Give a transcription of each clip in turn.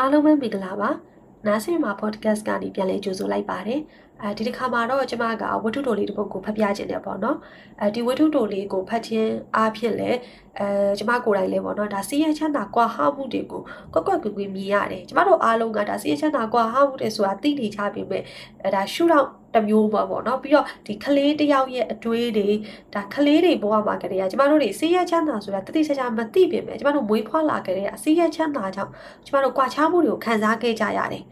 အားလုံးပဲမင်္ဂလာပါနားဆင်မှာ podcast ကနေပြန်လည်ကြိုဆိုလိုက်ပါတယ်အဲဒီတစ်ခါမှာတော့ကျမကဝတ္ထုတိုလေးတစ်ပုဒ်ကိုဖတ်ပြခြင်းတယ်ပေါ့နော်အဲဒီဝတ္ထုတိုလေးကိုဖတ်ခြင်းအားဖြင့်လည်းအဲကျမကိုယ်တိုင်လည်းပေါ့နော်ဒါစီးရချမ်းသာကွာဟမှုတွေကိုကွက်ကွက်ကွယ်ကွယ်မြင်ရတယ်ကျမတို့အားလုံးကဒါစီးရချမ်းသာကွာဟမှုတွေဆိုတာသိနေကြပြီမဲ့အဲဒါရှု တော့တမျိုးပေါ့ပေါ့နော်ပြီးတော့ဒီကလေးတယောက်ရဲ့အတွေးတွေဒါကလေးတွေဘဝမှာကတည်းကကျမတို့တွေစီးရချမ်းသာဆိုတာတတိချာချာမသိပြင်ပဲကျမတို့မွေးဖွားလာကြတဲ့စီးရချမ်းသာကြောင့်ကျမတို့ကြွားချမှုတွေကိုခံစားခဲ့ကြရတယ်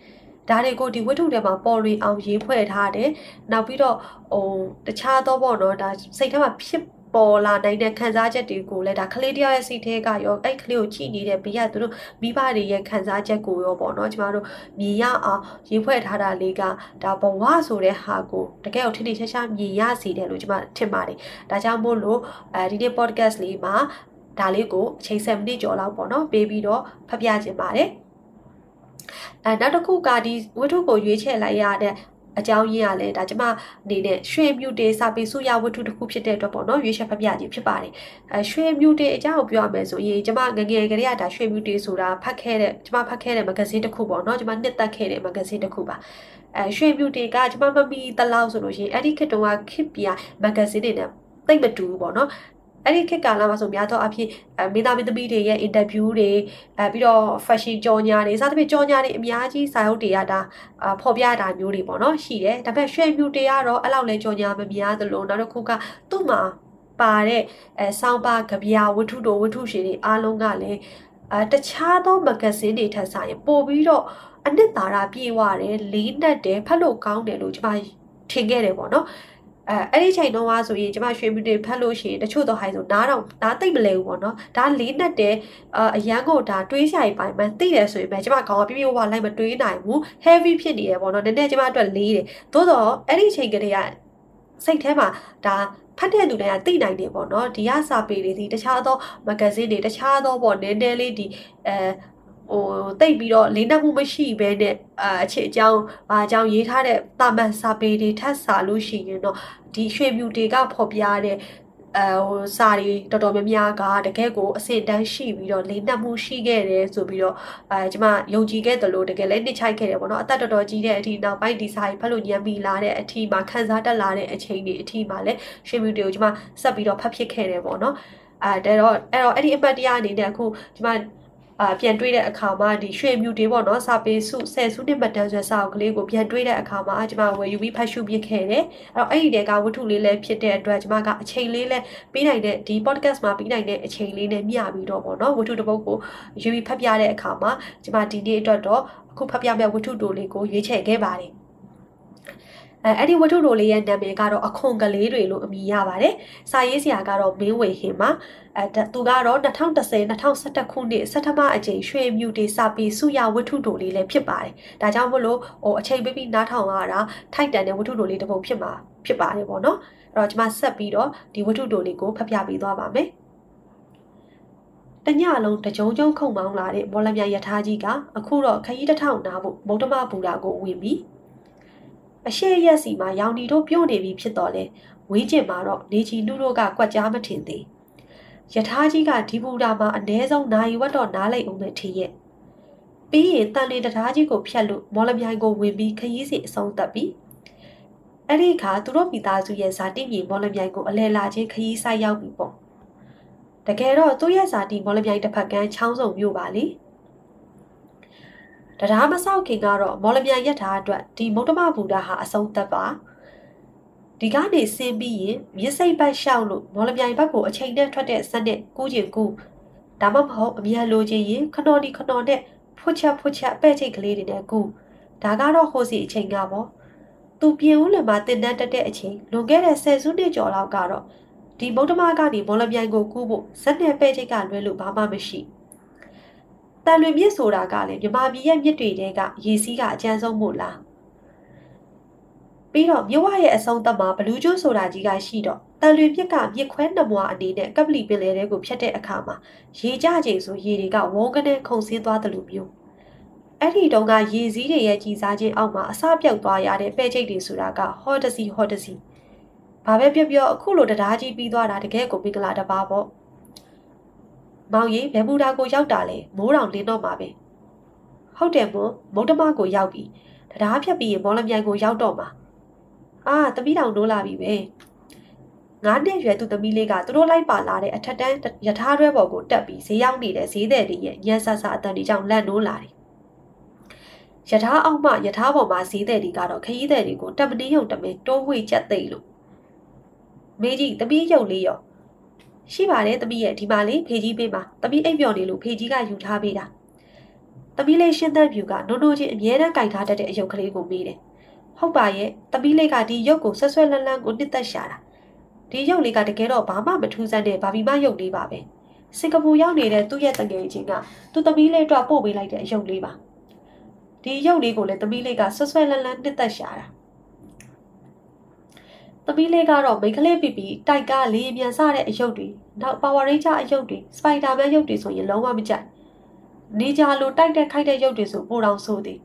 ဒါတွေကိုဒီဝတ္ထုထဲမှာပေါ်ရီအောင်ရေးဖွဲ့ထားတယ်။နောက်ပြီးတော့ဟိုတခြားသောပေါ့နော်ဒါစိတ်ထဲမှာဖြစ် ပေါ်လာနိုင်တဲ့ခံစားချက်တွေကိုလည်းဒါကလေးတယောက်ရဲ့စိတ်ထဲကရောအဲ့ကလေးကိုကြည့်နေတဲ့ဘေးကသူတို့မိဘတွေရဲ့ခံစားချက်ကိုရောပေါ့နော်ကျမတို့မြင်ရအောင်ရေးဖွဲ့ထားတာလေးကဒါဘဝဆိုတဲ့ဟာကိုတကယ်ကိုထိထိရှားရှားမြင်ရစေတယ်လို့ကျမထင်ပါတယ်ဒါကြောင့်မို့လို့အဲဒီနေ့ podcast လေးမှာဒါလေးကိုအချိန်7မိနစ်ကျော်လောက်ပေါ့နော်ပေးပြီးတော့ဖတ်ပြခြင်းပါတယ်အဲနောက်တစ်ခုကဒီဝတ္ထုကိုရွေးချယ်လိုက်ရတဲ့ အကြောင်းရင်းကလည်းဒါကျမအနေနဲ့ရွှေမြူတေစာပေစုရဝတ္ထုတစ်ခုဖြစ်တဲ့အတွက်ပေါ့နော်ရွေးချယ်ဖတ်ပြခြင်းဖြစ်ပါတယ်အဲရွှေမြူတေအကြောင်းကိုပြောရမယ်ဆိုရင်ကျမငငယ်ကလေးကဒါရွှေမြူတေဆိုတာဖတ်ခဲ့တဲ့ကျမဖတ်ခဲ့တဲ့မဂဇင်းတစ်ခုပေါ့နော်ကျမနှစ်သက်ခဲ့တဲ့မဂဇင်းတစ်ခုပါအဲရွှေမြူတေကကျမမမီတလောက်ဆိုလို့ရှိရင်အဲ့ဒီခေတ်တုန်းကခေတ်ပြမဂဇင်းတွေနဲ့တိတ်မတူဘူးပေါ့နော် အဲ့ဒီခေတ်ကာလမှာဆိုများသောအားဖြင့်မိသားမသမီးတွေရဲ့ interview တွေအဲပြီးတော့ fashion ကြော်ညာတွေစသဖြင့်ကြော်ညာတွေအများကြီးစာအုပ်တွေကဒါဖော်ပြတာမျိုးတွေပေါ့နော်ရှိတယ်ဒါပေမဲ့ရွှေမြူတွေကတော့အဲ့လောက်လဲကြော်ညာမများသလိုနောက်တစ်ခုကသူ့မှာပါတဲ့အဲဆောင်းပါကြပြဝတ္ထုတော်ဝတ္ထုရှင်တွေအားလုံးကလည်းအဲတခြားသောမဂဇင်းတွေထက်ဆိုင်ပို့ပြီးတော့အနှစ်သာရပြေဝတယ်လေးနက်တယ်ဖတ်လို့ကောင်းတယ်လို့ကျွန်မထင်ခဲ့တယ်ပေါ့နော် အဲအဲ့ဒီချိန်တုန်းကဆိုရင်ကျမရွှေမြူတွေဖတ်လို့ရှိရင်တချို့တော့ဟိုင်ဆိုနားတော့နားသိမ့်မလဲဘူးပေါ့နော်ဒါလေးနဲ့တဲအရန်ကိုဒါတွေးရှာရင်ပိုင်းမှသိတယ်ဆိုရင်ပဲကျမခေါင်းကပြပြဝဝလိုက်မတွေးနိုင်ဘူး heavy ဖြစ်နေရပေါ့နော်နည်းနည်းကျမအတွက်လေးတယ်သို့တော့အဲ့ဒီချိန်ကလေးကစိတ်ထဲမှာဒါဖတ်တဲ့လူတွေကသိနိုင်တယ်ပေါ့နော်ဒီရစာပေတွေဒီတခြားသောမဂဇင်းတွေတခြားသောပေါ့နည်းနည်းလေးဒီအဲ ဟိုတိတ်ပြီးတော့လေးနက်မှုမရှိဘဲနဲ့အာအခြေအကြောင်းဘာအကြောင်းရေးထားတဲ့တာမန်စာပေတွေထပ်စာလို့ရှိရင်တော့ဒီရွှေမြူတွေကဖော်ပြတဲ့အဲဟိုစာတွေတော်တော်များများကတကယ်ကိုအစင်တန်းရှိပြီးတော့လေးနက်မှုရှိခဲ့တယ်ဆိုပြီးတော့အဲကျမယုံကြည်ခဲ့တယ်လို့တကယ်လည်းနှိမ့်ချိုက်ခဲ့တယ်ပေါ့နော်အသက်တော်တော်ကြီးတဲ့အထိနောက်ပိုင်းဒီစာကြီးဖတ်လို့ညံပြီးလာတဲ့အထိမှာခန်းစားတက်လာတဲ့အချိန်တွေအထိမှာလည်းရွှေမြူတွေကိုကျမဆက်ပြီးတော့ဖတ်ဖြစ်ခဲ့တယ်ပေါ့နော်အဲဒါတော့အဲ့တော့အဲ့ဒီအပတ်တရားအနေနဲ့အခုကျမ အာပြန်တွေးတဲ့အခါမှာဒီရွှေမြူတွေပေါ့နော်စာပေစုဆယ်စုနှစ်မတန်းဆွဲစာအုပ်ကလေးကိုပြန်တွေးတဲ့အခါမှာကျွန်မဝယ်ယူပြီးဖတ်ရှုပြခဲ့တယ်အဲ့တော့အဲ့ဒီတဲကဝတ္ထုလေးလည်းဖြစ်တဲ့အတွက်ကျွန်မကအချိန်လေးလည်းပေးနိုင်တဲ့ဒီ podcast မှာပေးနိုင်တဲ့အချိန်လေးနဲ့မျှပြီးတော့ပေါ့နော်ဝတ္ထုတစ်ပုဒ်ကိုယူပြီးဖတ်ပြတဲ့အခါမှာကျွန်မဒီနေ့အတွက်တော့အခုဖတ်ပြမယ့်ဝတ္ထုတိုလေးကိုရွေးချယ်ခဲ့ပါတယ် အဲအဲ့ဒီဝတ္ထုတော်လေးရဲ့နာမည်ကတော့အခွန်ကလေးတွေလို့အမည်ရပါတယ်။စာရေးဆရာကတော့မင်းဝေဟင်ပါ။အဲသူကတော့2010 2011ခုနှစ်စက်ထမအကြိမ်ရွှေမြူတေစာပေစုရဝတ္ထုတော်လေးလည်းဖြစ်ပါတယ်။ဒါကြောင့်မို့လို့ဟိုအချိန်ပေးပြီးနားထောင်ရတာထိုက်တန်တဲ့ဝတ္ထုတော်လေးတစ်ပုဒ်ဖြစ်မှာဖြစ်ပါတယ်ပေါ့နော်။အဲ့တော့ကျွန်မဆက်ပြီးတော့ဒီဝတ္ထုတော်လေးကိုဖတ်ပြပေးသွားပါမယ်။တညလုံးတကြုံကြုံခုံမောင်းလာတဲ့မော်လမြိုင်ယထာကြီးကအခုတော့ခရီးတစ်ထောင်နာဖို့မုဒ္ဓမဘူရာကိုဝင်ပြီး အရှိရက်စီမှာရောင်ဒီတို့ပြုတ်နေပြီဖြစ်တော်လဲဝေးကျင်မှာတော့နေချီလူတို့ကကွက်ကြားမထင်သေးယထာကြီးကဒီဘူတာမှာအ ਨੇ ဆုံးနိုင်ဝတ်တော့နားလိုက်အောင်ပဲထင်ရဲ့ပြီးရင်တန်လင်းတရားကြီးကိုဖြတ်လို့မော်လမြိုင်ကိုဝင်ပြီးခရီးစီအဆုံးသတ်ပြီးအဲ့ဒီခါသူတို့မိသားစုရဲ့ဇာတိမြေမော်လမြိုင်ကိုအလဲလာချင်းခရီးဆိုင်ရောက်ပြီပေါ့တကယ်တော့သူ့ရဲ့ဇာတိမော်လမြိုင်တစ်ဖက်ကန်းချောင်းစုံမြို့ပါလေ တရားမဆောက်ခင်ကတော့မော်လမြိုင်ရက်ထားအတွက်ဒီမုဒ္ဓမဘူတာဟာအဆုံးသက်ပါဒီကနေဆင်းပြီးရင်မြစ်စိတ်ပတ်လျှောက်လို့မော်လမြိုင်ဘက်ကိုအချိန်နဲ့ထွက်တဲ့စက်နဲ့ကူးကျင်ကူးဒါမှမဟုတ်အမြန်လိုချင်ရင်ခနော်ဒီခနော်နဲ့ဖွချက်ဖွချက်ပဲ့ချိတ်ကလေးတွေနဲ့ကူးဒါကတော့ဟိုစီအချိန်ကပေါ့သူပြင်ဦးလည်းမတင်တန်းတက်တဲ့အချိန်လွန်ခဲ့တဲ့ဆယ်စုနှစ်ကျော်လောက်ကတော့ဒီမုဒ္ဓမကနေမော်လမြိုင်ကိုကူးဖို့ဇက်နဲ့ပဲ့ချိတ်ကလွဲလို့ဘာမှမရှိဘူး တန်လွင်မြစ်ဆိုတာကလည်းမြမပြည်ရဲ့မြစ်တွေတဲကရေစီးကအကျန်းဆုံးမို့လားပြီးတော့မြဝရဲ့အဆုံးသတ်မှာဘလူးကျွန်းဆိုတာကြီးကရှိတော့တန်လွင်မြစ်ကမြစ်ခွဲနှမွာအနေနဲ့ကပလီပင်လယ်တဲကိုဖြတ်တဲ့အခါမှာရေကြချိန်ဆိုရေတွေကဝုန်းကနေခုန်ဆင်းသွားတယ်လို့မျိုးအဲ့ဒီတုန်းကရေစည်းတွေရဲ့ကြီးစားခြင်းအောက်မှာအစပြောက်သွားရတဲ့ပဲ့ချိတ်တွေဆိုတာကဟော့တစီဟော့တစီဘာပဲပြောပြောအခုလိုတရားကြီးပြီးသွားတာတကယ်ကိုမင်္ဂလာတပါပေါ့ မောင်ရီဘယ်မူတာကိုရောက်တာလဲမိုးတောင်လင်းတော့မှာပဲဟဟုတ်တယ်မို့မုတ်တမကိုရောက်ပြီတရားဖြတ်ပြီးရင်မော်လမြိုင်ကိုရောက်တော့မှာအာသမီးတောင်နိုးလာပြီပဲငါးနှစ်ရွယ်သူသမီးလေးကသူတို့လိုက်ပါလာတဲ့အထက်တန်းယထာတွဲပေါ်ကိုတက်ပြီးဈေးရောက်နေတဲ့ဈေးသည်တွေရဲ့ညံဆဆအတန်တွေကြောင့်လန့်နိုးလာတယ်ယထာအောင်မှယထာပေါ်မှာဈေးသည်တွေကတော့ခရီးသည်တွေကိုတက်မနေုံတမဲတိုးဝှေ့ချက်သိမ့်လို့မေကြီးသမီးရုပ်လေးရော ရှိပါတယ်သမီးရဲ့ဒီမှာလေးဖေကြီးပေးပါသမီးအိပ်ပျော်နေလို့ဖေကြီးကယူထားပေးတာသမီးလေးရှင်းသန့်ဖြူကနိုးနိုးချင်းအမြဲတမ်းကြိုက်ထားတတ်တဲ့အယုတ်ကလေးကိုမေးတယ်ဟုတ်ပါရဲ့သမီးလေးကဒီရုပ်ကိုဆွဆွဲလန်းလန်းကိုနှစ်သက်ရှာတာဒီရုပ်လေးကတကယ်တော့ဘာမှမထူးဆန်းတဲ့ဘာဘီမရုပ်လေးပါပဲစင်ကာပူရောက်နေတဲ့သူ့ရဲ့တငယ်ချင်းကသူ့သမီးလေးအတွက်ပို့ပေးလိုက်တဲ့အယုတ်လေးပါဒီရုပ်လေးကိုလည်းသမီးလေးကဆွဆွဲလန်းလန်းနှစ်သက်ရှာတာ သမီးလေးကတော့မိန်းကလေးပြပြီးတိုက်ကားလေးမြန်စတဲ့အယုတ်တွေနောက် Power Ranger အယုတ်တွေ Spider-Man ရုပ်တွေဆိုရင်လုံးဝမကြိုက်နေကြလို့တိုက်တဲ့ခိုက်တဲ့ရုပ်တွေဆိုပိုတော့ဆိုသည်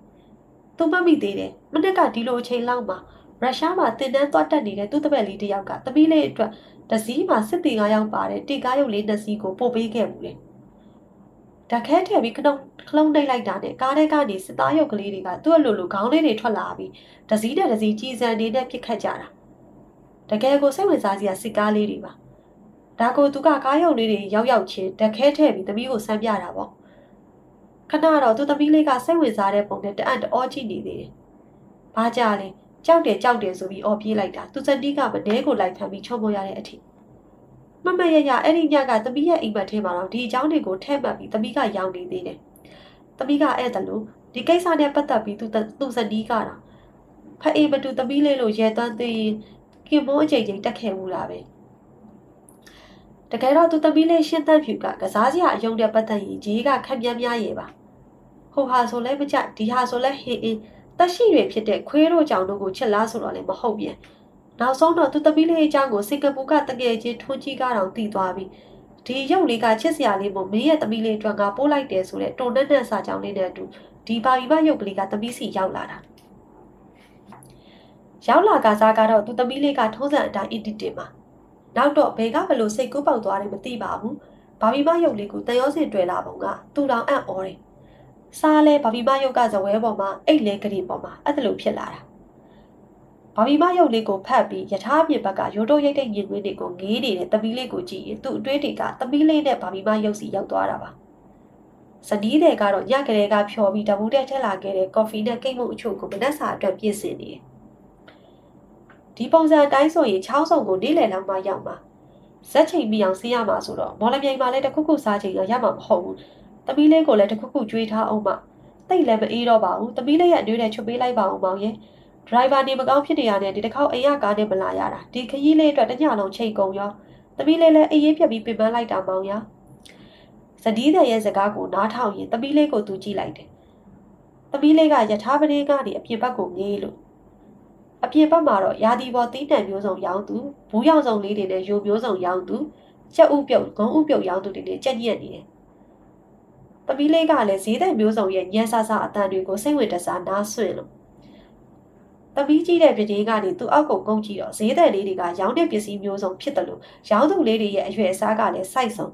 သူမမိသေးတယ်မနက်ကဒီလိုအချိန်လောက်မှာရုရှားမှာတင်တန်းသွားတက်နေတဲ့သူ့တပည့်လေးတစ်ယောက်ကသမီးလေးအတွက်တစည်းမှာစစ်တီကားရောက်ပါတယ်တီကားရုပ်လေးနှစ်စီးကိုပို့ပေးခဲ့ဘူးလေတခဲထည့်ပြီးခလုံးခလုံးနှိပ်လိုက်တာနဲ့ကားထဲကနေစစ်သားရုပ်ကလေးတွေကသူ့အလိုလိုခေါင်းလေးတွေထွက်လာပြီးတစည်းတဲ့တစည်းကြီးစံနေနဲ့ပြစ်ခတ်ကြတာ တကယ်ကိုစိတ်ဝင်စားစရာစစ်ကားလေးတွေပါဒါကိုသူကကားရုပ်လေးတွေရောက်ရောက်ချင်းတခဲထည့်ပြီးသမီးကိုဆန်းပြတာပေါ့ခဏတော့သူသမီးလေးကစိတ်ဝင်စားတဲ့ပုံနဲ့တအံ့တောကြည့်နေသေးတယ်။ဘာကြလဲကြောက်တယ်ကြောက်တယ်ဆိုပြီးအော်ပြေးလိုက်တာသူစတီးကမနှဲကိုလိုက်ဖမ်းပြီးချုံပေါ်ရတဲ့အထိမမရရအဲ့ဒီညကသမီးရဲ့အိမ်မက်ထဲမှာတော့ဒီအကြောင်းတွေကိုထဲ့မှတ်ပြီးသမီးကရောင်းနေသေးတယ်။သမီးကအဲ့ဒါလို့ဒီကိစ္စနဲ့ပတ်သက်ပြီးသူသူစတီးကတော့ဖအေးမတူသမီးလေးလိုရဲသွမ်းသေးရင် ကင်မိုးအကြိမ်ကြိမ်တက်ခဲ့ဘူးလားပဲ။တကယ်တော့သူသမီးလေးရှင်းသန့်ဖြူကကစားစရာအယုံတဲ့ပတ်သက်ရင်ကြီးကခက်မြန်းများရဲ့ပါ။ဟိုဟာဆိုလဲမကြဒီဟာဆိုလဲဟင်းအင်းတက်ရှိတွေဖြစ်တဲ့ခွေးတို့ကြောင့်တို့ကိုချစ်လားဆိုတော့လည်းမဟုတ်ပြန်နောက်ဆုံးတော့သူသမီးလေးအကြောင်းကိုစင်ကာပူကတကယ်ချင်းထွန်းကြီးကားတောင်တည်သွားပြီဒီရုပ်လေးကချစ်စရာလေးမို့မင်းရဲ့သမီးလေးအတွက်ကပို့လိုက်တယ်ဆိုတဲ့တုံနဲ့နဲ့စာကြောင်းလေးနဲ့အတူဒီပါဘီမရုပ်ကလေးကသမီးစီရောက်လာတာ ရောက်လာကစားကတော့သူသမီးလေးကထုံးစံအတိုင်းအစ်တီတင်မှာနောက်တော့ဘယ်ကဘလို့စိတ်ကူးပေါက်သွားတယ်မသိပါဘူးဘာဘီမရုပ်လေးကိုတန်ရောစင်တွေ့လာပုံကသူ့တောင်အံ့ဩတယ်စားလဲဘာဘီမရုပ်ကဇဝဲပေါ်မှာအိတ်လဲကလေးပေါ်မှာအဲ့ဒါလိုဖြစ်လာတာဘာဘီမရုပ်လေးကိုဖတ်ပြီးယထာမြေဘက်ကရိုးတိုးရိတ်တဲ့ညင်ကွင်းတွေကိုငေးနေတဲ့တပီးလေးကိုကြည့်ရင်သူ့အတွေးတွေကတပီးလေးနဲ့ဘာဘီမရုပ်စီရောက်သွားတာပါဇနီးတဲ့ကတော့ညကလေးကဖြော်ပြီးတပူတဲ့ထက်လာခဲ့တဲ့ကော်ဖီနဲ့ကိတ်မုတ်အချို့ကိုမနက်စာအတွက်ပြင်ဆင်နေတယ် ဒီပုံစံအတိုင်းဆိုရင်ချောင်းစုံကိုနေ့လယ်လောက်မှရောက်မှာဇက်ချိန်မိအောင်စီးရမှာဆိုတော့မော်လမြိုင်မှာလည်းတခုခုစားချိန်ရရမှာမဟုတ်ဘူး။သမီးလေးကိုလည်းတခုခုကြွေးထားအောင်မ။တိတ်လည်းမအေးတော့ပါဘူး။သမီးလေးရဲ့အနှွေးနဲ့ချွတ်ပေးလိုက်ပါအောင်မောင်ရဲ့။ဒရိုင်ဘာနေမကောင်းဖြစ်နေရတဲ့ဒီတစ်ခေါက်အိမ်ရကားနဲ့မလာရတာ။ဒီခကြီးလေးအတွက်တညလုံးချိန်ကုန်ရော။သမီးလေးလည်းအေးရေးပြက်ပြီးပင်ပန်းလိုက်တာမောင်ရ။ဇဒီးတဲ့ရဲ့စကားကိုနားထောင်ရင်သမီးလေးကိုသူကြည့်လိုက်တယ်။သမီးလေးကယထာပရေကနေအပြင်ဘက်ကိုငေးလို့ အပြင်ဘက်မှာတော့ရာသီပေါ်တီးတန်မျိုးစုံရောင်းသူဘူးရောင်စုံလေးတွေနဲ့ရိုမျိုးစုံရောင်းသူချက်ဥပြုတ်ဂုံဥပြုတ်ရောင်းသူတွေနဲ့ကြက်ညက်နေတယ်။သမီးလေးကလည်းဈေးတဲ့မျိုးစုံရဲ့ညံဆဆအတန်တွေကိုစိတ်ဝင်တစားနားဆွင့်လို့သမီးကြီးတဲ့ပြည်ကြီးကနေသူ့အောက်ကိုကုန်းကြည့်တော့ဈေးတဲ့လေးတွေကရောင်းတဲ့ပစ္စည်းမျိုးစုံဖြစ်တယ်လို့ရောင်းသူလေးတွေရဲ့အရွယ်အစားကလည်းစိုက်ဆုံး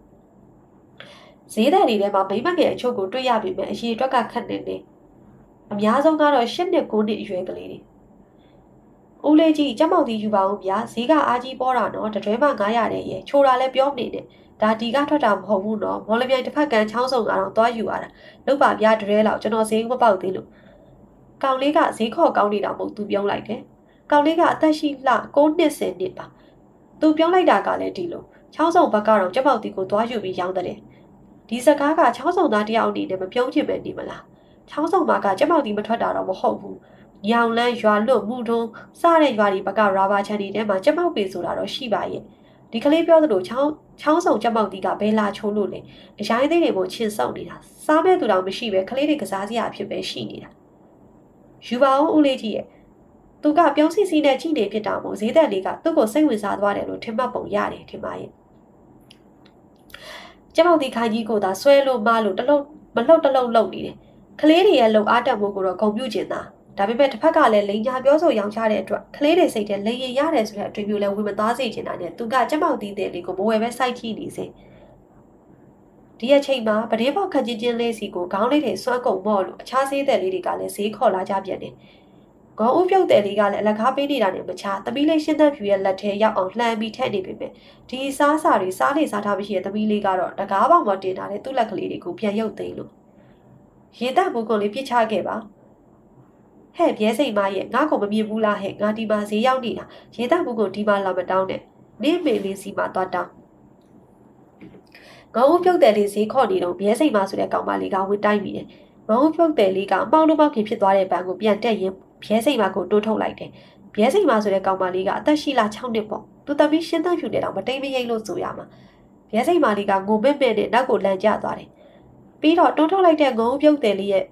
ဈေးတဲ့လေးထဲမှာမိမငယ်အချို့ကိုတွေ့ရပြီမဲ့အရေးအတွက်ကခက်နေနေအများဆုံးကတော့၈နှစ်၉နှစ်အရွယ်ကလေးတွေ ဦးလေးကြီးကြက်မောက်တီယူပါဦးဗျာဈေးကအားကြီးပေါ်တာနော်တတွဲမှ900တဲ့ရဲ့ချိုတာလည်းပြောမနေနဲ့ဒါဒီကထွက်တာမဟုတ်ဘူးနော်မော်လမြိုင်တစ်ဖက်ကန်ချောင်းစုံကတော့သွားယူရတာလုတ်ပါဗျာတရဲလောက်ကျွန်တော်ဈေးမပေါက်သေးလို့ကောင်လေးကဈေးခေါ်ကောင်းနေတာမဟုတ်သူပြောလိုက်တယ်ကောင်လေးကအသက်ရှိလှ6နှစ်10နှစ်ပါသူပြောလိုက်တာကလည်းဒီလိုချောင်းစုံဘက်ကတော့ကြက်မောက်တီကိုသွားယူပြီးရောင်းတယ်ဒီစကားကချောင်းစုံသားတယောက်အနေနဲ့မပြုံးချင်ပဲနေမလားချောင်းစုံမှာကကြက်မောက်တီမထွက်တာတော့မဟုတ်ဘူး ညောင်လန်းရွာလွတ်မှုထုံးစတဲ့ရွာတွေဘက်ကရာဘာချန်တွေထဲမှာကြက်မောက်ပေဆိုတာတော့ရှိပါရဲ့ဒီကလေးပြောသလိုချောင်းချောင်းဆောင်ကြက်မောက်တီးကဘဲလာချိုးလို့လေအရိုင်းသေးတွေမို့ချင်းဆောင်နေတာစားမဲ့သူတော်မရှိပဲကလေးတွေကစားစရာအဖြစ်ပဲရှိနေတာယူပါအောင်ဦးလေးကြီးရဲ့သူကပြောင်းစီစီနဲ့ကြည့်နေဖြစ်တာမို့ဈေးသက်လေးကသူ့ကိုစိတ်ဝင်စားသွားတယ်လို့ထင်မှတ်ပုံရတယ်ထင်ပါရဲ့ကျမောက်တီခိုင်ကြီးကိုသာဆွဲလို့မလို့တလုံးမလှုပ်တလုံးလှုပ်နေတယ်ကလေးတွေရဲ့လှုပ်အားတက်မှုကိုတော့ဂုံပြုတ်ကျင်တာ ဒါပေမဲ့တစ်ဖက်ကလည်းလိန်ညာပြောဆိုရောင်းချတဲ့အတွက်ကလေးတွေစိတ်ထဲလိန်ရင်ရတယ်ဆိုတဲ့အတွေ့အကြုံလည်းဝင်မသွားစေချင်တာနဲ့သူကကြက်မောက်တီးတဲ့လေးကိုမဝယ်ပဲစိုက်ကြည့်နေစေဒဒီအချိန်မှာပတင်းပေါက်ခက်ချင်းချင်းလေးစီကိုခေါင်းလေးတွေစွမ်းကုန်မော့လို့အခြားဆေးတဲ့လေးတွေကလည်းဈေးခေါ်လာကြပြန်တယ်။ခေါင်းဦးပြုတ်တဲ့လေးကလည်းအလကားပေးနေတာနဲ့မချသမီးလေးရှင်းသက်ဖြူရဲ့လက်ထဲရောက်အောင်လှမ်းပြီးထည့်နေပေမဲ့ဒီစားစာတွေစားလေစားထားမရှိတဲ့သမီးလေးကတော့တကားပေါင်ပေါ်တင်ထားတဲ့သူ့လက်ကလေးတွေကိုပြန်ရုပ်သိမ်းလို့ရေတပ်ဘူးကုန်လေးပြစ်ချခဲ့ပါ ဟဲ့ပြဲစိတ်မရဲ့ငါ့ကိုမမြင်ဘူးလားဟဲ့ငါဒီမှာဈေးရောက်နေတာရေတပ်ဘူးကိုဒီမှာလာမတောင်းနဲ့နေမေလေးစီမှာသွားတောင်းငေါ့ဦးပြုတ်တယ်လေးဈေးခေါ်နေတော့ဘဲစိတ်မဆိုတဲ့ကောင်မလေးကဝင်တိုက်မိတယ်ငေါ့ဦးပြုတ်တယ်လေးကမောင်းလို့မောင်းခင်ဖြစ်သွားတဲ့ဘန်ကိုပြန်တက်ရင်ဘဲစိတ်မကိုတိုးထုတ်လိုက်တယ်ဘဲစိတ်မဆိုတဲ့ကောင်မလေးကအသက်ရှိလာ6နှစ်ပေါ့သူသမီးရှင်းသန့်ဖြူနေတော့မတိမ်မရိပ်လို့ဆိုရမှာဘဲစိတ်မလေးကငိုမဲ့မဲ့နဲ့နောက်ကိုလန်ကျသွားတယ်ပြီးတော့တိုးထုတ်လိုက်တဲ့ငုံပြုတ်တယ်လေးရဲ့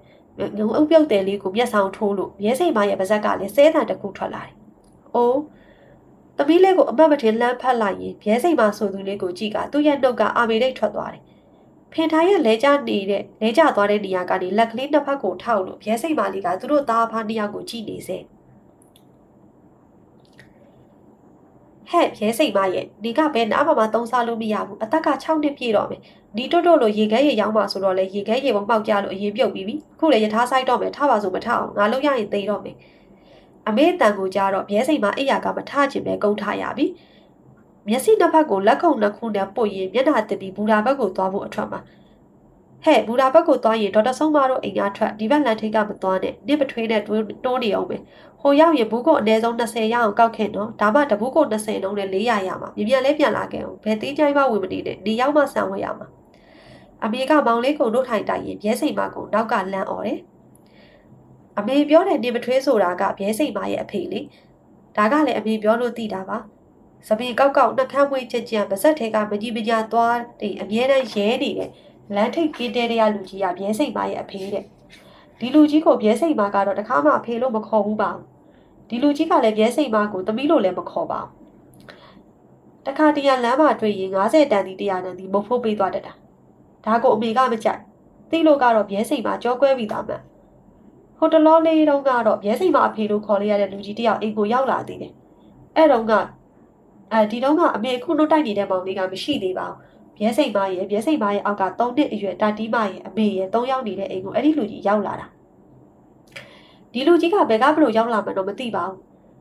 ငုံအုပ်ပြုတ်တယ်လေးကိုမျက်စောင်ထိုးလို့ရဲစိတ်မရဲ့ပါဇက်ကလည်းစဲတံတစ်ခုထွက်လာတယ်။အိုးသမီးလေးကိုအမတ်မထင်လမ်းဖက်လိုက်ရင်ရဲစိတ်မဆိုသူလေးကိုကြည့်ကသူ့ရဲ့နှုတ်ကအာမေရိတ်ထွက်သွားတယ်။ဖင်ထားရဲ့လဲကျနေတဲ့လဲကျသွားတဲ့နေရာကနေလက်ကလေးနှစ်ဖက်ကိုထောက်လို့ရဲစိတ်မလေးကသူတို့သားဖားနှစ်ယောက်ကိုကြည့်နေစေ။ ဟဲ့ရဲစိတ်မရဲ့ဒီကဘယ်နားမှမသုံးစားလို့မရဘူးအသက်က6နှစ်ပြည့်တော့မယ်ဒီတွတ်တွတ်လို့ရေခဲရေရောင်းပါဆိုတော့လေရေခဲရေပုံပေါက်ကြလို့အရင်ပြုတ်ပြီးပြီခုလေရထားဆိုင်တော့မယ်ထပါဆိုမထအောင်ငါလုံးရရင်သိတော့မယ်အမေတန်ကိုကြတော့ဘဲစိတ်မှာအိယာကမထချင်ပဲကုန်းထရပြီမျက်စိနှစ်ဖက်ကိုလက်ခုံနှစ်ခုနဲ့ပုတ်ရင်မျက်နှာတစ်ပြီးဘူရာဘက်ကိုသွားဖို့အထွက်မှာ ဟဲ့ဘူရာဘက်ကိုသွားရင်ဒေါက်တာဆုံးမတို့အိမ်ကထွက်ဒီဘက်လန်ထိတ်ကမသွားနဲ့နစ်ပထွေးနဲ့တိုးနေအောင်ပဲဟိုရောက်ရင်ဘူးကိုအနည်းဆုံး20ရအောင်ကောက်ခဲ့နော်ဒါမှတဘူးကို20လုံးနဲ့400ရမှာမြပြန်လဲပြန်လာခဲ့အောင်ဘယ်သေးကြိုင်းမှဝင်မနေနဲ့ဒီရောက်မှဆံဝဲရမှာအမေကမောင်လေးကိုနှုတ်ထိုင်တိုက်ရင်ဘဲစိန်မကိုနောက်ကလန့်អော်တယ်အမေပြောတဲ့နေမထွေးဆိုတာကဘဲစိန်မရဲ့အဖေလေဒါကလည်းအမေပြောလို့သိတာပါစပင်ကောက်ကောက်နှက်ခမ်းမွေးချက်ချက်ပါဇက်ထဲကမကြီးမညာသွားတယ်အမြဲတမ်းရဲနေတယ် လမ်းထိပ်ကေးတဲရလူကြီးကဘဲစိန်မရဲ့အဖေတဲ့ဒီလူကြီးကိုဘဲစိန်မကတော့တခါမှအဖေလို့မခေါ်ဘူးပါဒီလူကြီးကလည်းဘဲစိန်မကိုသမီးလို့လည်းမခေါ်ပါဘူးတခါတရလမ်းမှာတွေ့ရင်90တန်ဒီ100တန်ဒီမဖို့ပေးသွားတတ်တာဒါကိုအမေကမကြိုက်သိလို့ကတော့ဘဲစိန်မှာကြောကွဲပြီးသားမှန်ဟိုတလောလေးတုန်းကတော့ဘဲစိန်မှာအဖေလို့ခေါ်လိုက်ရတဲ့လူကြီးတယောက်အိမ်ကိုရောက်လာသေးတယ်အဲ့တုန်းကအဲဒီတုန်းကအမေခုနှုတ်တိုက်နေတဲ့မောင်လေးကမရှိသေးပါဘူး ဘဲစိန်မရဲ့ဘဲစိန်မရဲ့အောက်က3နှစ်အရွယ်တာတီးမရဲ့အမေရဲ့3ယောက်နေတဲ့အိမ်ကိုအဲ့ဒီလူကြီးရောက်လာတာဒီလူကြီးကဘယ်ကဘလို့ရောက်လာမှတော့မသိပါဘူး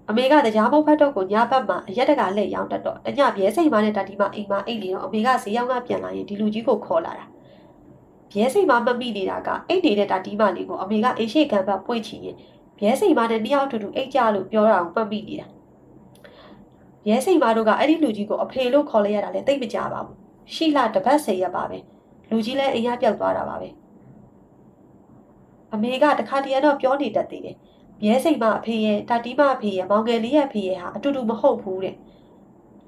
အမေကတရားမုတ်ဖတ်တော့ကိုညဘက်မှာအရက်တကလက်ရောင်းတတ်တော့တညပြဲစိန်မနဲ့တာတီမအိမ်မှာအိတ်နေတော့အမေကဈေးရောင်းကပြန်လာရင်ဒီလူကြီးကိုခေါ်လာတာပြဲစိန်မမမိနေတာကအိတ်နေတဲ့တာတီမလေးကိုအမေကအိတ်ရှိခံဘပွင့်ချီရင်ပြဲစိန်မနဲ့နှစ်ယောက်တူတူအိတ်ကြလို့ပြောတာကိုမှတ်မိနေတာပြဲစိန်မတို့ကအဲ့ဒီလူကြီးကိုအဖေလို့ခေါ်လိုက်ရတာလည်းသိမကြပါဘူး ရှိလာတပတ်စေရပါပဲလူကြီးလည်းအိမ်ရပြောက်သွားတာပါပဲအမေကတခါတည်းကတော့ပြောနေတတ်သေးတယ်ရဲစိတ်မအဖေရဲ့တာတီးမအဖေရဲ့မောင်ငယ်လေးရဲ့အဖေရဲ့ဟာအတူတူမဟုတ်ဘူးတဲ့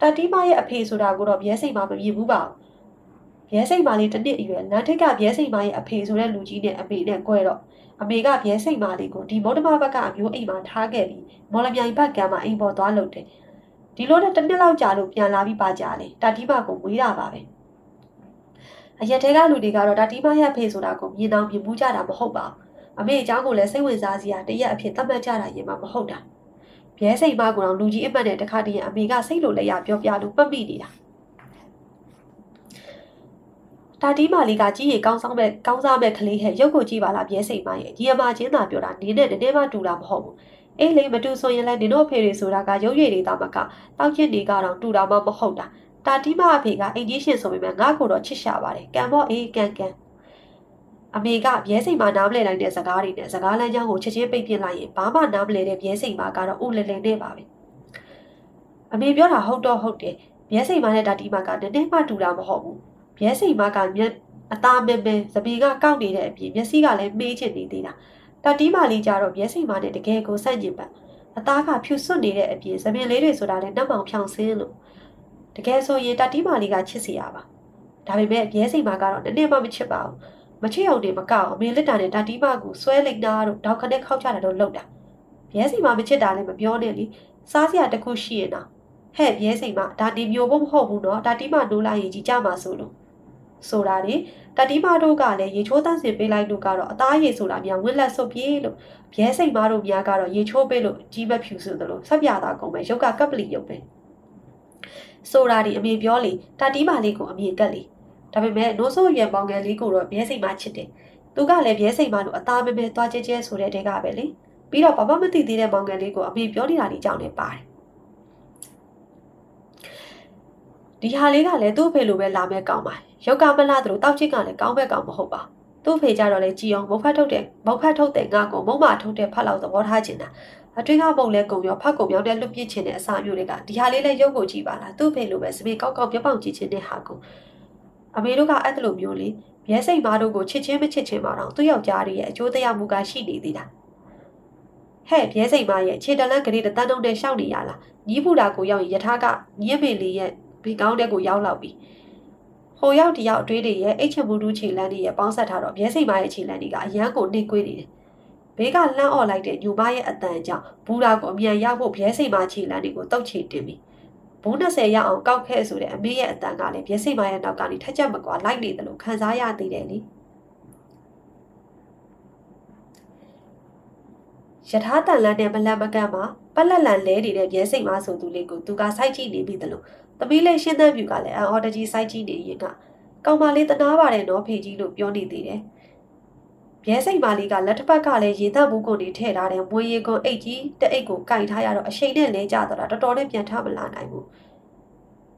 တာတီးမရဲ့အဖေဆိုတာကိုတော့ရဲစိတ်မမမြင်ဘူးပါဘူးရဲစိတ်မလေးတစ်နှစ်အရွယ်လမ်းထိပ်ကရဲစိတ်မရဲ့အဖေဆိုတဲ့လူကြီးနဲ့အမေနဲ့꿰တော့အမေကရဲစိတ်မလေးကိုဒီမော်ဒမဘက်ကအမျိုးအိမ်မှာထားခဲ့ပြီးမော်လမြိုင်ဘက်ကမှအိမ်ပေါ်သွားလို့တယ်ဒီလိုနဲ့တစ်နှစ်လောက်ကြာလို့ပြန်လာပြီးပါကြလေတာတီးမကိုဝေးတာပါပဲ အရက်တဲကလူတွေကတော့တာတီးမရဲ့အဖေဆိုတာကိုမြင်အောင်မြင်မှုကြတာမဟုတ်ပါဘူးအမေအကြောင်းကိုလည်းစိတ်ဝင်စားစရာတရက်အဖြစ်သတ်မှတ်ကြတာရင်မှမဟုတ်တာဘဲစိတ်မကောင်လူကြီးအမှတ်နဲ့တခါတည်းအမေကစိတ်လိုလက်ရပြောပြလို့ပတ်မိနေတာတာတီးမလေးကကြီးရီကောင်းဆောင်မဲ့ကောင်းစားမဲ့ကလေးဟဲ့ရုပ်ကိုကြည့်ပါလားဘဲစိတ်မရဲ့ကြီးအမချင်းသာပြောတာနင်းနဲ့နည်းနည်းမှတူတာမဟုတ်ဘူးအေးလေမတူဆိုရင်လည်းနင်တို့ဖေတွေဆိုတာကရုပ်ရည်တွေတောင်မကတောက်ချစ်နေကတော့တူတာမှမဟုတ်တာ တာတီးမအဖေကအင်ဂျီရှင်ဆိုပေမဲ့ငါ့ကိုတော့ချစ်ရှာပါတယ်ကံတော့အေးကံကံအမေကဘဲစိန်မှာနားမလဲနိုင်တဲ့စကားတွေနဲ့စကားလမ်းကြောင်းကိုချက်ချင်းပိတ်ပြစ်လိုက်ရင်ဘာမှနားမလဲတဲ့ဘဲစိန်မှာကတော့ဥလဲလဲနဲ့ပါပဲအမေပြောတာဟုတ်တော့ဟုတ်တယ်ဘဲစိန်မှာနဲ့ဒါတီမာကနည်းနည်းမှတူတာမဟုတ်ဘူးဘဲစိန်မှာကမျက်အသားမဲမဲသပီကကောက်နေတဲ့အပြင်မျက်စိကလည်းမေးချင်နေသေးတာတာတီမာလေးကြတော့ဘဲစိန်မှာနဲ့တကယ်ကိုဆန့်ကျင်ပတ်အသားကဖြူစွတ်နေတဲ့အပြင်သမင်လေးတွေဆိုတာလည်းနှမောင်ဖြောင်ဆင်းလို့ တကယ်ဆိုရင်တာတီမာလေးကချစ်စီရပါဒါပေမဲ့ဘဲစိန်မှာကတော့နည်းနည်းမှမချစ်ပါဘူးမချစ်အောင်နေမကောက်အမေလက်တာနဲ့ဒါတီမကိုဆွဲလိုက်တာတို့ဒေါက်ခနဲ့ခောက်ချတာတို့လုပ်တာဘဲစီမမချစ်တာလည်းမပြောနဲ့လေစားစရာတခုရှိရင်တော့ဟဲ့ဘဲစိန်မဒါဒီမျိုးဖို့မဟုတ်ဘူးနော်ဒါတီမနိုးလိုက်ရင်ကြီးကြမှာဆိုလို့ဆိုတာလေတတိမတို့ကလည်းရေချိုးတန်းစင်ပေးလိုက်လို့ကတော့အသားရည်ဆိုတာများဝက်လက်ဆုပ်ပြေးလို့ဘဲစိန်မတို့များကတော့ရေချိုးပေးလို့ကြီးမဖြူဆိုသလိုဆက်ပြတာကုန်ပဲရုပ်ကကပ်ပလီရုပ်ပဲ ဆိုတာဒီအမေပြောလေတတိမလေးကိုအမေကက်လေဒါပေမဲ့နိုးဆိုးရွယ်ပေါင်ငယ်လေးကိုတော့ဘဲစိတ်မှချစ်တယ်သူကလည်းဘဲစိတ်မှလို့အသားမဲမဲသွားကျဲကျဲဆိုတဲ့တဲကပဲလေပြီးတော့ဘာမှမသိသေးတဲ့မောင်ငယ်လေးကိုအမေပြောနေတာလေးကြောင့်လည်းပါတယ်ဒီဟာလေးကလည်းသူ့ဖေလိုပဲလာမဲ့ကောင်းပါရုပ်ကမလားတို့တောက်ချစ်ကလည်းကောင်းဘက်ကောင်းမဟုတ်ပါသူ့ဖေကြတော့လေကြည်အောင်မုတ်ဖတ်ထုတ်တဲ့မုတ်ဖတ်ထုတ်တဲ့ငါကိုမုံမထုတ်တဲ့ဖတ်လောက်သဘောထားချင်တာ အတွင်းကပုံလဲကုံရောဖတ်ကုံရောတဲ့လွတ်ပြစ်ချင်တဲ့အစာမျိုးတွေကဒီဟာလေးလည်းရုပ်ကိုကြည့်ပါလားသူ့ဖေလိုပဲစပီကောက်ကောက်ပြပောက်ကြည့်ချင်တဲ့ဟာကိုအမေတို့ကအဲ့လိုမျိုးလေရဲစိတ်မားတို့ကိုချစ်ချင်းမချစ်ချင်းမတော့သူ့ယောက်ျားရဲ့အကျိုးတရားမှုကရှိနေသေးတာဟဲ့ရဲစိတ်မားရဲ့ခြေတလန်းကလေးတန်းတုံးနဲ့ရှောက်နေရလားညီးပူတာကိုရောက်ရင်ယထာကညင်းမေလေးရဲ့ဘီကောင်းတဲ့ကိုရောက်လောက်ပြီဟိုရောက်တယောက်အတွေးတွေရဲ့အိတ်ချမှုတူးခြေလန်းတွေရဲ့ပေါင်းဆက်ထားတော့ရဲစိတ်မားရဲ့ခြေလန်းတွေကအရန်ကိုနှိမ့်ကွေးနေတယ် ဘေးကလှမ်းអော်လိုက်တဲ့ညူမရဲ့အတန်ကြောင့်ဘူးရာကိုအမြန်ရောက်ဖို့ဘဲစိတ်မားခြေလန်းတွေကိုတုတ်ချေတင်ပြီးဘုံ20ရောက်အောင်ကောက်ခဲ့ဆိုတဲ့အမေရဲ့အတန်ကလည်းဘဲစိတ်မားရဲ့နောက်ကနေထက်ချက်မကွာလိုက်နေတယ်လို့ခံစားရသေးတယ်လေယထာတန်လန်းနဲ့မလန်မကန့်မှာပက်လက်လန်လဲနေတဲ့ရဲစိတ်မားဆိုသူလေးကိုသူကစိုက်ကြည့်နေပြီတလို့သမီးလေးရှင်းသန်းပြူကလည်းအန်အော်တကြီးစိုက်ကြည့်နေရင်ကကောင်မလေးတနာပါတယ်နော်ဖေကြီးလို့ပြောနေသေးတယ် ရဲစိတ်မာလေးကလက်တစ်ဖက်ကလည်းရေသက်ဘူးကိုနေထည့်ထားတဲ့မွေးရီကွန်အိတ်ကြီးတအိတ်ကိုကင်ထားရတော့အရှိန်နဲ့လဲကျတော့တော်တော်နဲ့ပြန်ထမလာနိုင်ဘူး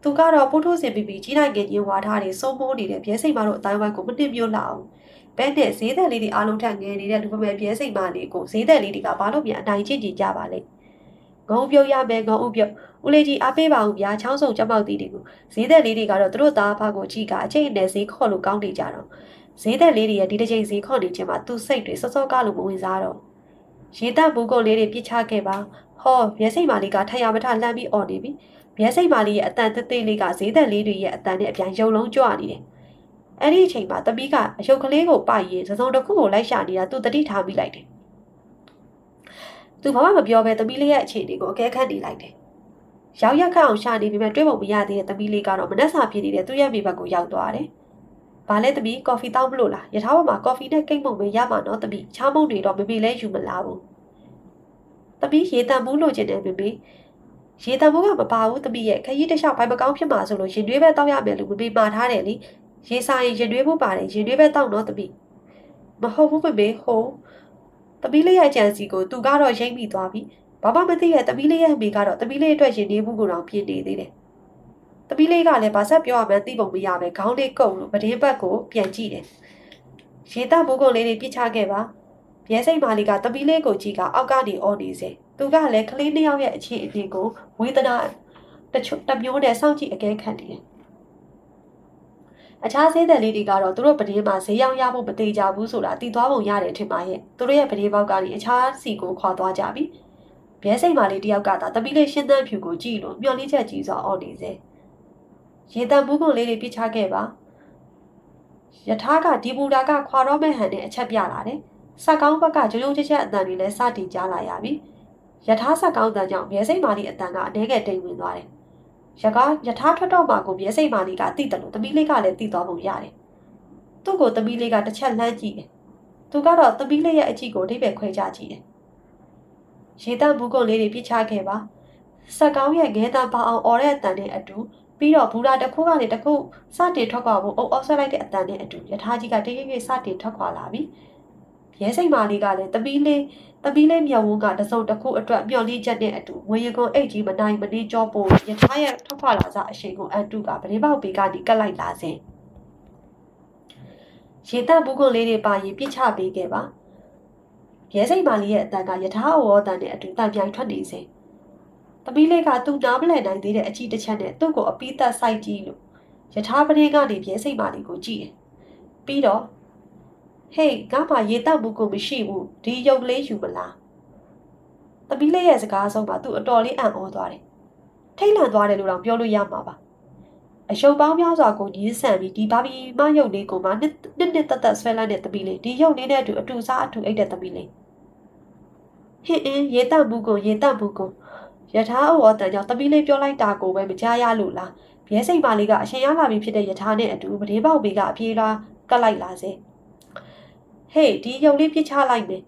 သူကတော့ပိုးထိုးစင်ပြီးပြီးကြီးနိုင်ငယ်ကြီးဝါထားနေစိုးမိုးနေတဲ့ရဲစိတ်မာတို့အတိုင်းဝိုင်းကိုမနှိမ့်မျိုးလာအောင်ဘဲနဲ့ဈေးသက်လေးတွေအားလုံးထက်ငယ်နေတဲ့လူပမယ်ပြဲစိတ်မာလေးကိုဈေးသက်လေးတွေကဘာလို့ပြန်အနိုင်ကျင့်ကြည့်ကြပါလဲငုံပြုတ်ရမယ်ငုံဥပြုတ်ဦးလေးကြီးအားပေးပါဦးဗျာချောင်းစုံကြောက်မောက်တီးတွေကိုဈေးသက်လေးတွေကတော့သူတို့သားဖားကိုကြည့်ကအချိန်နဲ့ဈေးခေါ်လို့ကောင်းနေကြတော့ ဈေးသက်လေးတွေရဲ့ဒီတစ်ချိန်ဈေးခေါ်နေခြင်းမှာသူ့စိတ်တွေစောစောကားလို့မဝင်စားတော့ရေတက်ဘူးကုန်လေးတွေပြစ်ချခဲ့ပါဟောမျက်စိမာလေးကထရမထလှမ်းပြီးអော်နေပြီမျက်စိမာလေးရဲ့အတန်သေးသေးလေးကဈေးသက်လေးတွေရဲ့အတန်နဲ့အပြန်ရုံလုံးကြွနေတယ်အဲ့ဒီအချိန်မှာတပီးကအယုတ်ကလေးကိုပိုက်ရင်သစုံတစ်ခုကိုလိုက်ရှာနေတာသူတတိထားမိလိုက်တယ်သူဘာမှမပြောဘဲတပီးလေးရဲ့အခြေအနေကိုအကဲခတ်နေလိုက်တယ်ရောက်ရက်ခတ်အောင်ရှာနေပြီမဲ့တွေးပုံမရသေးတဲ့တပီးလေးကတော့မနှက်စာဖြစ်နေတဲ့သူ့ရဲ့မိဘကိုရောက်သွားတယ်။ ဘာလဲတပီးကော်ဖီတောင်းမလို့လား။ရထားပေါ်မှာကော်ဖီနဲ့ကိတ်မုံပဲရမှာနော်တပီး။ချားမုံတွေတော့မမေလဲယူမလားဘူး။တပီးရေတံမှုလို့ကျင်တယ်မမေ။ရေတံမှုကမပါဘူးတပီးရဲ့ခရီးတစ်လျှောက်ဘိုင်မကောင်းဖြစ်မှာဆိုလို့ရင်တွေးပဲတောက်ရမယ်လို့မမေမှာထားတယ်လေ။ရေစာရင်ရင်တွေးဖို့ပါတယ်ရင်တွေးပဲတောက်နော်တပီး။မဟုတ်ဘူးမမေဟိုတပီးလေးရဲ့ကြံစီကိုသူကတော့ရိမ့်မိသွားပြီ။ဘာမှမသိရဲ့တပီးလေးရဲ့အမေကတော့တပီးလေးအတွက်ရင်နေမှုကိုတော့ပြင်နေသေးတယ်။ တပီးလေးကလည်းဘာဆက်ပြောရမှန်းသိပုံမရပဲခေါင်းလေးကုပ်လို့ပဒင်းဘက်ကိုပြန်ကြည့်တယ်။ရေတမိုးကုန်းလေးတွေပြစ်ချခဲ့ပါ။ရဲစိတ်မာလီကတပီးလေးကိုကြည့်ကအောက်ကနေအော်နေစေ။သူကလည်းကလေးနှစ်ယောက်ရဲ့အခြေအနေကိုဝေဒနာတချို့တမျိုးနဲ့စောင့်ကြည့်အကဲခတ်နေတယ်။အခြားဈေးသက်လေးတွေကတော့သူတို့ပဒင်းမှာဈေးရောက်ရဖို့မသေးကြဘူးဆိုတာတည်သွားပုံရတယ်ထင်ပါရဲ့။သူတို့ရဲ့ပဒင်းပေါက်ကနေအခြားစီကိုခွာသွားကြပြီ။ဘဲစိတ်မာလေးတယောက်ကသာတပီးလေးရှင်းသန်းဖြူကိုကြည့်လို့မျောလေးချက်ကြီးစွာအော်နေစေ ရေတံဘူးကုန်လေးတွေပြချခဲ့ပါယထာကဒီဘူတာကခွာတော့မဲ့ဟန်နဲ့အချက်ပြလာတယ်ဆက်ကောင်းဘက်ကကြုံကြုံချက်ချက်အတန်တွေလည်းစတင်ကြားလာရပြီယထာဆက်ကောင်းတန်ကြောင့်ဘဲစိတ်မာလေးအတန်ကအနှဲငယ်တိမ်ဝင်သွားတယ်ရကားယထာထွက်တော့မှကိုဘဲစိတ်မာလေးကတိတယ်လို့တပီးလေးကလည်းတိသွားပုံရတယ်သူ့ကိုတပီးလေးကတစ်ချက်လှမ်းကြည့်တယ်သူကတော့တပီးလေးရဲ့အကြည့်ကိုအဓိပ္ပာယ်ခွဲခြားကြည့်တယ်ရေတန့်ဘူးကုန်လေးတွေပြစ်ချခဲ့ပါဆက်ကောင်းရဲ့ငဲတန်ပါအောင်အော်တဲ့အတန်နဲ့အတူ ပြီးတော့ဘူရာတစ်ခုကနေတစ်ခုစတင်ထွက်ခွာဖို့အုပ်အောက်ဆက်လိုက်တဲ့အတန်နဲ့အတူယထာကြီးကတရိပ်ရိပ်စတင်ထွက်ခွာလာပြီရဲစိတ်မာလေးကလည်းတပီးလေးတပီးလေးမြောက်ဝန်းကတစုံတစ်ခုအတွက်မျော်လင့်ချက်နဲ့အတူငွေရကွန်အိတ်ကြီးမနိုင်မနေကြောပို့ယထာရဲ့ထွက်ခွာလာစားအရှိန်ကိုအန်တုကပရိပေါက်ပေကနေကတ်လိုက်လာစဉ်ရေတန့်ဘူးကုန်လေးတွေပါရင်ပြစ်ချပေးခဲ့ပါရဲစိတ်မာလီရဲ့အတန်ကယထာဩဝတန်နဲ့အတူတန်ပြိုင်ထွက်နေစဉ် သမီးလေးကသူ့နားမလည်နိုင်သေးတဲ့အကြည့်တစ်ချက်နဲ့သူ့ကိုအပီးသက်ဆိုင်ကြည့်လို့ယထာပရိကနေရဲစိတ်မာလီကိုကြည့်တယ်ပြီးတော့ဟေးငါမှရေတောက်မှုကိုမရှိဘူးဒီရုပ်လေးယူမလားသမီးလေးရဲ့စကားဆုံးမှာသူအတော်လေးအံ့ဩသွားတယ်ထိတ်လန့်သွားတယ်လို့တော့ပြောလို့ရမှာပါအယုံပေါင်းများစွာကိုညင်းဆန်ပြီးဒီဘာဘီမရုပ်လေးကိုမှနှစ်နှစ်နှစ်သက်သက်ဆွဲလန်းတဲ့သမီးလေးဒီရုပ်လေးနဲ့အတူအတူစားအတူအိတ်တဲ့သမီးလေးဟင်းအင်းရေတမှုကိုရေတမှုကို ယထာအဝတန်ကြောင့်တပီးလေးပြောလိုက်တာကိုပဲမကြားရလို့လားဘဲစိတ်ပါလေးကအရှင်ရလာပြီဖြစ်တဲ့ယထာနဲ့အတူပဒေပေါက်ဘေးကအပြေးလားကတ်လိုက်လာစေဟေးဒီရုံလေးပြစ်ချလိုက်မယ်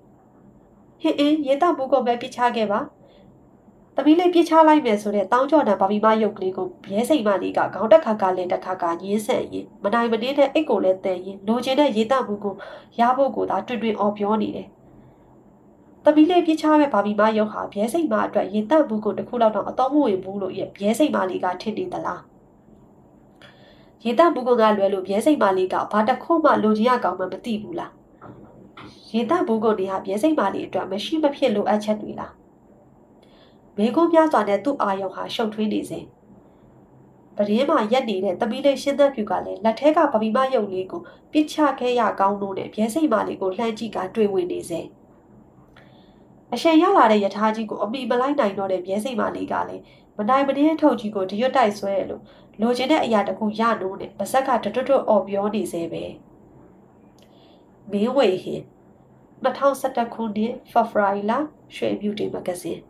ဟင်းအင်းရေတမှုကိုပဲပြစ်ချခဲ့ပါသမီးလေးပြစ်ချလိုက်မယ်ဆိုတဲ့တောင်းကြော်တဲ့ဘာဘီမရုပ်ကလေးကိုရဲစိန်မလေးကခေါင်းတက်ခါကလည်းတစ်ခါကညင်းဆက်ရင်မနိုင်မနှင်းတဲ့အိတ်ကိုလည်းတည်ရင်လိုချင်တဲ့ရေတမှုကိုရဖို့ကိုသာတွင်တွင်အော်ပြောနေတယ်။ သမီးလေးပြစ်ချမဲ့ဘာဘီမရုပ်ဟာရဲစိန်မအတွက်ရေတမှုကိုတစ်ခုလောက်တော့အတော့မဝင်ဘူးလို့ရဲစိန်မလေးကထင်နေသလား။ရေတမှုကလွယ်လို့ရဲစိန်မလေးကဘာတစ်ခုမှလိုချင်ရကောင်းမှမသိဘူးလား။ရေတမှုကနေဟာရဲစိန်မလေးအတွက်မရှိမဖြစ်လိုအပ်ချက်တွေလား။မေကုန်းများစွာနဲ့သူ့အာယုံဟာရှုပ်ထွေးနေစဉ်ပရင်းမှာရက်နေတဲ့တပီးလေးရှင်းသက်ဖြူကလည်းလက်ထဲကပပီမရုပ်လေးကိုပြစ်ချခဲ့ရကောင်းလို့နဲ့ပြဲစိတ်မလေးကိုလှမ်းကြည့်ကတွေ့ဝင်နေစဉ် အရှင်ရလာတဲ့ယထာကြီးကိုအမိမလိုက်နိုင်တော့တဲ့ပြဲစိတ်မလေးကလည်းမနိုင်မနှင်းထုတ်ကြီးကိုတရွတ်တိုက်ဆွဲလို့လိုချင်တဲ့အရာတခုရနိုးနဲ့ပါဇက်ကတွတ်တွတ်အော်ပြောနေစေပဲမင်းဝေဟင်2011ခုနှစ်ဖေဖော်ဝါရီလရွှေမြူတီမဂ္ဂဇင်း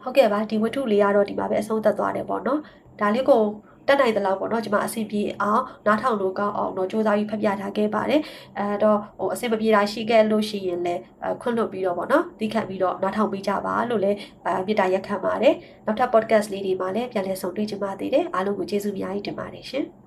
ဟုတ်ကဲ့ပါဒီဝတ္ထုလေးကတော့ဒီမှာပဲအဆုံးသတ်သွားတယ်ပေါ့နော်ဒါလေးကို တက်နိုင်သလောက်ပေါ့နော်ကျွန်မအဆင်ပြေအောင်နားထောင်လို့ကောင်းအောင်တော့စူးစမ်းပြီးဖတ်ပြထားခဲ့ပါတယ်အဲတော့ဟိုအဆင်မပြေတာရှိခဲ့လို့ရှိရင်လည်းခွင့်လွှတ်ပြီးတော့ပေါ့နော်သိခံပြီးတော့နားထောင်ပေးကြပါလို့လည်းအဲမြေတားရက်ခံပါတယ်နောက်ထပ် podcast လေးတွေမှာလည်းပြန်လည်ဆုံတွေ့ကြပါသေးတယ်အားလုံးကိုကျေးဇူးအများကြီးတင်ပါတယ်ရှင်